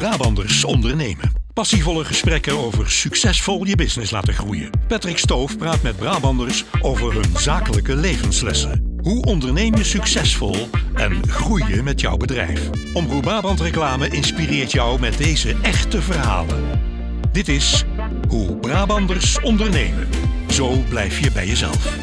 Brabanders ondernemen. Passievolle gesprekken over succesvol je business laten groeien. Patrick Stoof praat met Brabanders over hun zakelijke levenslessen. Hoe onderneem je succesvol en groei je met jouw bedrijf? Omroep Brabant Reclame inspireert jou met deze echte verhalen. Dit is Hoe Brabanders ondernemen. Zo blijf je bij jezelf.